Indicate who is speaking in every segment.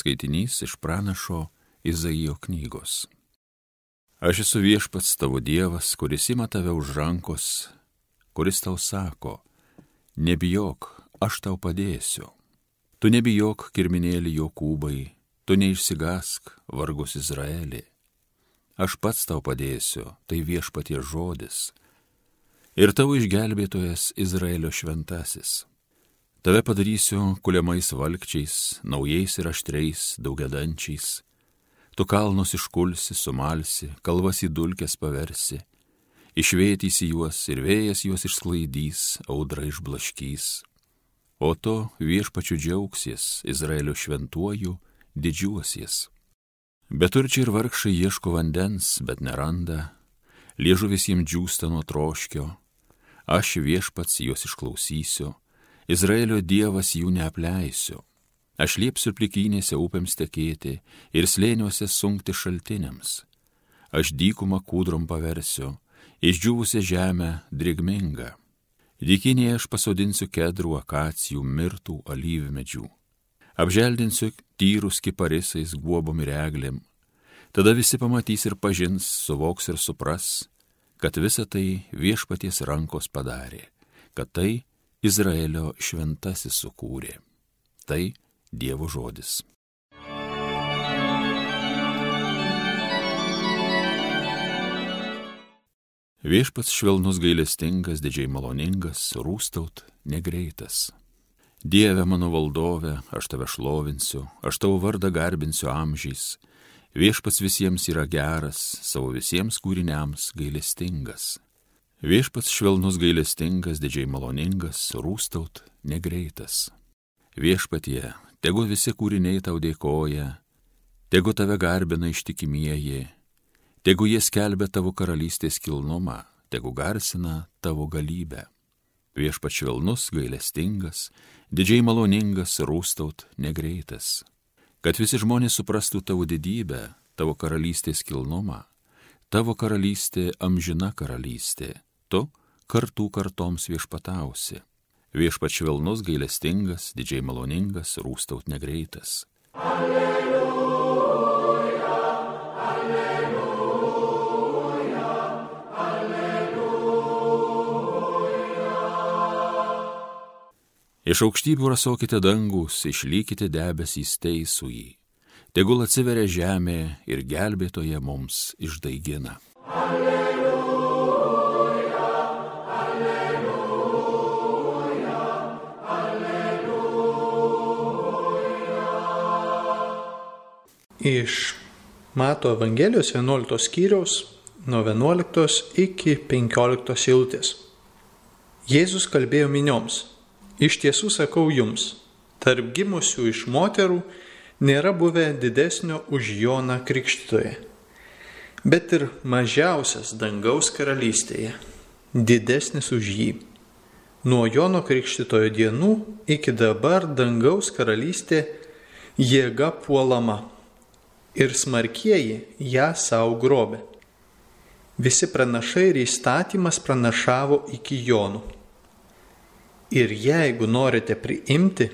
Speaker 1: skaitinys iš pranašo Izaijo knygos. Aš esu viešpats tavo Dievas, kuris ima tave už rankos, kuris tau sako, nebijok, aš tau padėsiu. Tu nebijok, kirminėlį Jokūbai, tu neišsigask, vargus Izraelį. Aš pats tau padėsiu, tai viešpatie žodis. Ir tavo išgelbėtojas Izraelio šventasis. Tave padarysiu kuliamais valkčiais, naujais ir aštriais, daugiadančiais. Tu kalnus iškulsi, sumalsi, kalvas į dulkes paversi. Išvėtysi juos ir vėjas juos išsklaidys, audra išblaškys. O tu viešpačiu džiaugsies, Izraelio šventuoju, didžiuosies. Beturčiai ir vargšai ieško vandens, bet neranda, liežuvis jiems džiūsta nuo troškio, aš viešpats juos išklausysiu Izraelio Dievas jų neapleisiu. Aš liepsiu plikynėse upėms tekėti ir slėniuose sunkti šaltiniams. Aš dykumą kūdrom paversiu, išdžiūvusią žemę drėgmingą. Dykinėje aš pasodinsiu kedrų, akacijų, mirtų, alyvmedžių. Apželdinsiu tyrus kiparisais, guobom ir eglėm. Tada visi pamatys ir pažins, suvoks ir supras, kad visa tai viešpaties rankos padarė, kad tai Izraelio šventasis sukūrė. Tai Dievo žodis. Viešpats švelnus gailestingas, didžiai maloningas, rūstaut negreitas. Dieve mano valdove, aš tave šlovinsiu, aš tavo vardą garbinsiu amžiais. Viešpats visiems yra geras, savo visiems kūriniams gailestingas. Viešpats švelnus gailestingas, didžiai maloningas, rūstaut negreitas. Viešpatie, tegu visi kūriniai tau dėkoja, tegu tave garbina ištikimieji, tegu jie skelbia tavo karalystės kilnumą, tegu garsina tavo galybę. Viešpats švelnus, gailestingas, didžiai maloningas, rūstaut negreitas. Kad visi žmonės suprastų tavo didybę, tavo karalystės kilnumą, tavo karalystė amžina karalystė tu kartų kartoms viešpatausi. Viešpat švelnus, gailestingas, didžiai maloningas, rūstaut negreitas. Alleluja, alleluja, alleluja. Iš aukštybių rasokite dangus, išlykite debesys teisų jį. Tegul atsiveria žemė ir gelbėtoje mums išdaigina. Alleluja.
Speaker 2: Iš Mato Evangelijos 11 skyriaus nuo 11 iki 15 eilutės. Jėzus kalbėjo minioms, iš tiesų sakau jums, tarp gimusių iš moterų nėra buvę didesnio už Joną Krikštytoje, bet ir mažiausias dangaus karalystėje, didesnis už jį. Nuo Jono Krikštytojo dienų iki dabar dangaus karalystė jėga puolama ir smarkieji ją savo grobė. Visi pranašai ir įstatymas pranašavo iki Jonų. Ir jeigu norite priimti,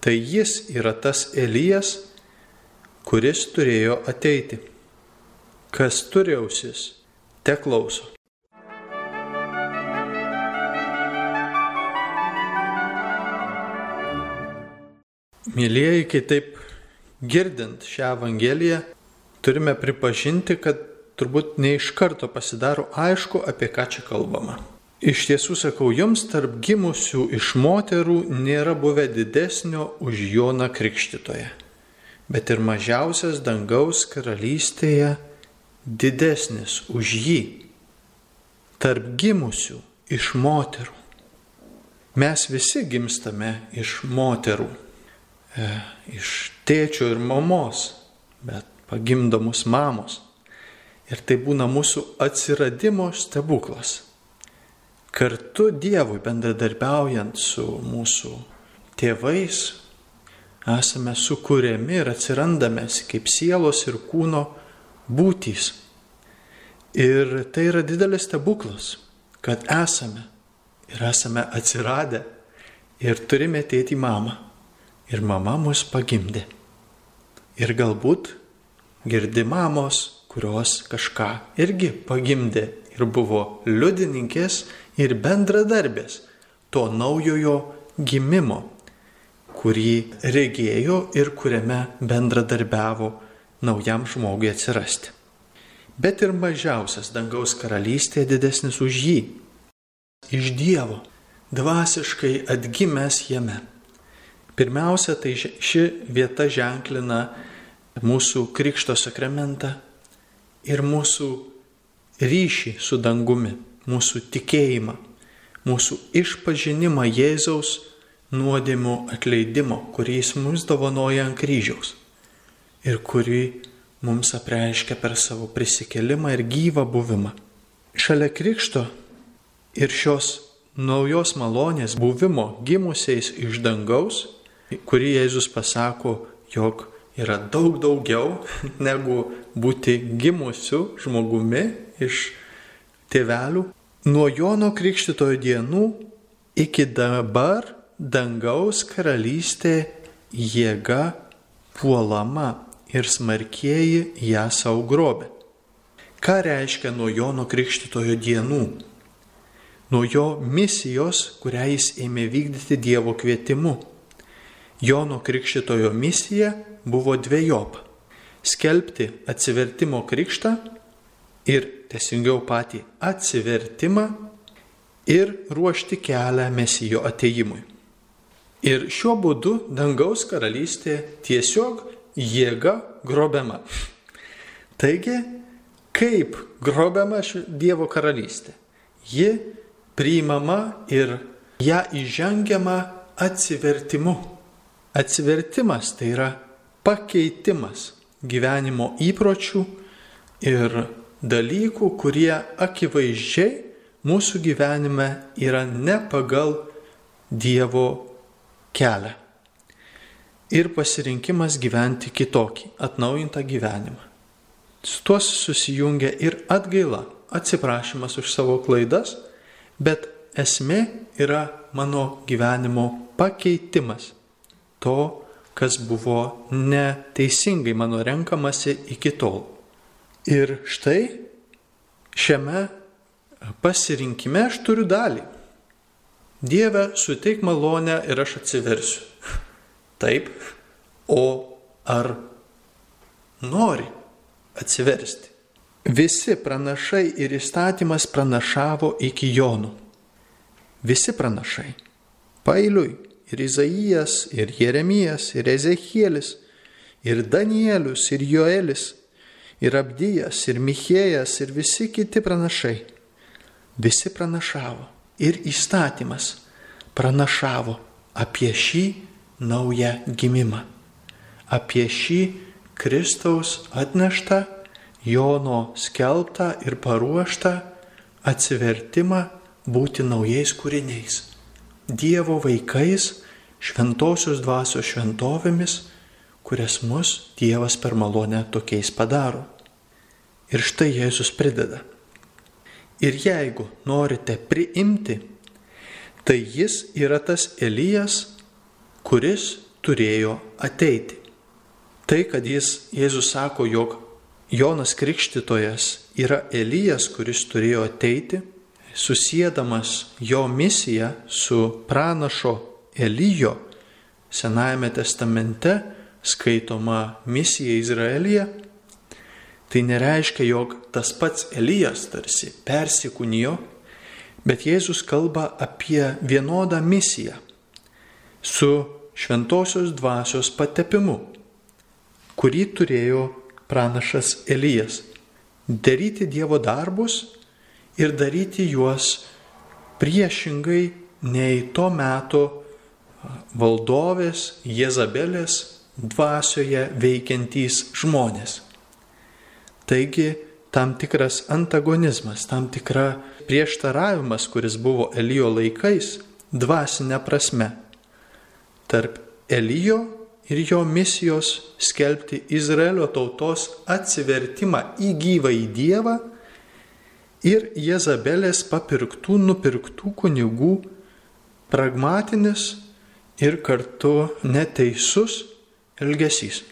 Speaker 2: tai jis yra tas Elijas, kuris turėjo ateiti. Kas turi ausis, te klauso. Mėlyjeji, kai taip girdint šią Evangeliją, turime pripažinti, kad turbūt ne iš karto pasidaro aišku, apie ką čia kalbama. Iš tiesų sakau jums, tarp gimusių iš moterų nėra buvę didesnio už Joną Krikštitoje, bet ir mažiausias dangaus karalystėje didesnis už jį. Tarp gimusių iš moterų. Mes visi gimstame iš moterų e, iš tėčio ir mamos, bet pagimdomus mamos. Ir tai būna mūsų atsiradimo stebuklas. Kartu Dievui bendradarbiaujant su mūsų tėvais, esame sukūrėmi ir atsirandame kaip sielos ir kūno būtys. Ir tai yra didelis stebuklas, kad esame ir esame atsiradę ir turime tėti mamą ir mama mus pagimdė. Ir galbūt girdi mamos, kurios kažką irgi pagimdė ir buvo liudininkės ir bendradarbės to naujojo gimimo, kurį regėjo ir kuriame bendradarbiavo naujam žmogui atsirasti. Bet ir mažiausias dangaus karalystėje didesnis už jį. Iš Dievo, dvasiškai atgimęs jame. Pirmiausia, tai ši vieta ženklina mūsų Krikšto sakramentą ir mūsų ryšį su dangumi, mūsų tikėjimą, mūsų išpažinimą Jėzaus nuodėmų atleidimo, kurį jis mums dovanoja ant kryžiaus ir kurį mums apreiškia per savo prisikelimą ir gyvą buvimą. Šalia Krikšto ir šios naujos malonės buvimo gimusiais iš dangaus, kurį Jėzus pasako, jog yra daug daugiau negu būti gimusiu žmogumi iš tėvelių. Nuo Jono Krikštitojo dienų iki dabar dangaus karalystė jėga puolama ir smarkieji ją savo grobė. Ką reiškia nuo Jono Krikštitojo dienų? Nuo jo misijos, kurią jis ėmė vykdyti Dievo kvietimu. Jono Krikštitojo misija buvo dviejopa - skelbti atsivertimo krikštą ir teisingiau patį atsivertimą ir ruošti kelią mesijo ateimui. Ir šiuo būdu dangaus karalystė tiesiog jėga grobiama. Taigi, kaip grobiama Dievo karalystė? Ji priimama ir ją įžengiama atsivertimu. Atsivertimas tai yra pakeitimas gyvenimo įpročių ir dalykų, kurie akivaizdžiai mūsų gyvenime yra ne pagal Dievo kelią. Ir pasirinkimas gyventi kitokį, atnaujintą gyvenimą. Su tuos susijungia ir atgaila, atsiprašymas už savo klaidas, bet esmė yra mano gyvenimo pakeitimas to, kas buvo neteisingai mano renkamasi iki tol. Ir štai šiame pasirinkime aš turiu dalį. Dieve, suteik malonę ir aš atsiversiu. Taip, o ar nori atsiversti? Visi pranašai ir įstatymas pranašavo iki Jonų. Visi pranašai. Pailiui ir Izaijas, ir Jeremijas, ir Ezekielis, ir Danielius, ir Joelis, ir Abdijas, ir Michėjas, ir visi kiti pranašai. Visi pranašavo. Ir įstatymas pranašavo apie šį naują gimimą, apie šį Kristaus atneštą, Jono skelbtą ir paruoštą atsivertimą būti naujais kūriniais, Dievo vaikais šventosios dvasios šventovėmis, kurias mus Dievas per malonę tokiais padaro. Ir štai Jėzus prideda. Ir jeigu norite priimti, tai jis yra tas Elijas, kuris turėjo ateiti. Tai, kad jis, Jėzus sako, jog Jonas Krikštytojas yra Elijas, kuris turėjo ateiti, susėdamas jo misiją su pranašo Elijo Senajame testamente skaitoma misija Izraelyje, tai nereiškia, jog tas pats Elijas tarsi persikūnijo, bet Jėzus kalba apie vienodą misiją su šventosios dvasios patepimu, kurį turėjo pranašas Elijas - daryti Dievo darbus ir daryti juos priešingai nei to meto valdovės Jezabelės dvasioje veikiantys žmonės. Taigi tam tikras antagonizmas, tam tikra prieštaravimas, kuris buvo Elijo laikais, dvasinė prasme, tarp Elijo ir jo misijos skelbti Izraelio tautos atsivertimą į gyvą į Dievą ir Jezabelės papirktų, nupirktų kunigų pragmatinis ir kartu neteisus elgesys.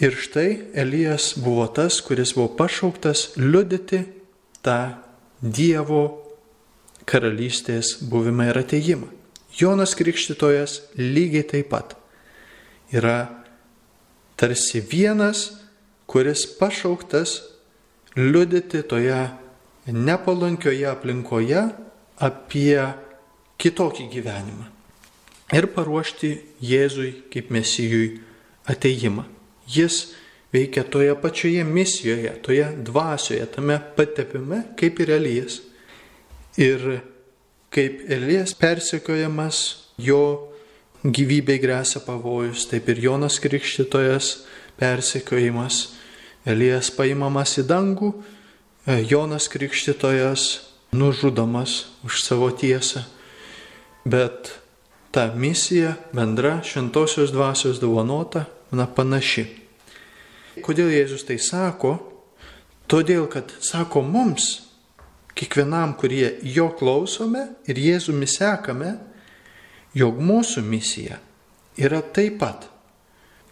Speaker 2: Ir štai Elijas buvo tas, kuris buvo pašauktas liudyti tą Dievo karalystės buvimą ir ateimą. Jonas Krikštytojas lygiai taip pat yra tarsi vienas, kuris pašauktas liudyti toje nepalankioje aplinkoje apie kitokį gyvenimą ir paruošti Jėzui kaip mesijui ateimą. Jis veikia toje pačioje misijoje, toje dvasioje, tame patepime, kaip ir Elijas. Ir kaip Elijas persekiojamas, jo gyvybei grėsia pavojus, taip ir Jonas Krikštytojas persekiojimas. Elijas paimamas į dangų, Jonas Krikštytojas nužudomas už savo tiesą. Bet ta misija bendra šventosios dvasios dovanota, na panaši. Kodėl Jėzus tai sako? Todėl, kad sako mums, kiekvienam, kurie jo klausome ir Jėzumi sekame, jog mūsų misija yra taip pat.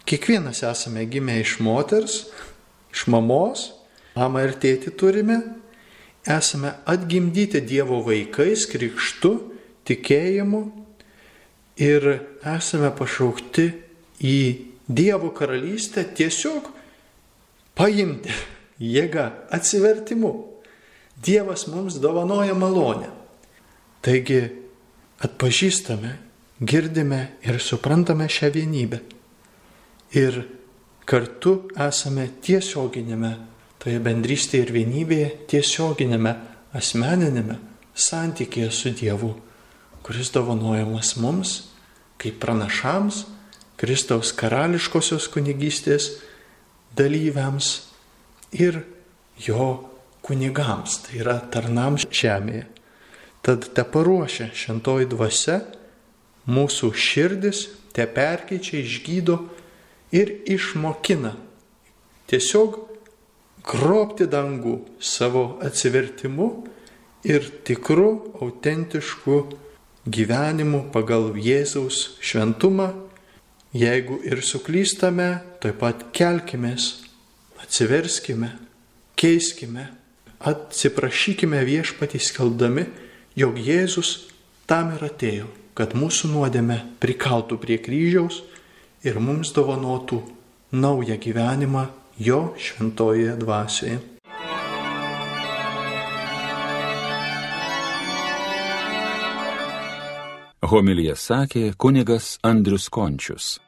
Speaker 2: Kiekvienas esame gimę iš moters, iš mamos, mamą ir tėtį turime, esame atgimdyti Dievo vaikais, krikštu, tikėjimu ir esame pašaukti į Dievo karalystę tiesiog paimti jėgą atsivertimu. Dievas mums dovanoja malonę. Taigi atpažįstame, girdime ir suprantame šią vienybę. Ir kartu esame tiesioginėme, toje bendrystėje ir vienybėje, tiesioginėme, asmeninėme santykėje su Dievu, kuris dovanojamas mums kaip pranašams, Kristaus karališkosios kunigystės dalyviams ir jo kunigams, tai yra tarnams žemėje. Tad te paruošia šentoji dvasia mūsų širdis, te perkeičia, išgydo ir išmokina tiesiog grobti dangų savo atsivertimu ir tikru, autentišku gyvenimu pagal Jėzaus šventumą. Jeigu ir suklystame, taip pat kelkimės, atsiverskime, keiskime, atsiprašykime viešpatį skelbdami, jog Jėzus tam ir atėjo, kad mūsų nuodėme prikaltų prie kryžiaus ir mums dovanotų naują gyvenimą jo šventoje dvasioje.
Speaker 1: Homilija sakė kunigas Andrius Končius.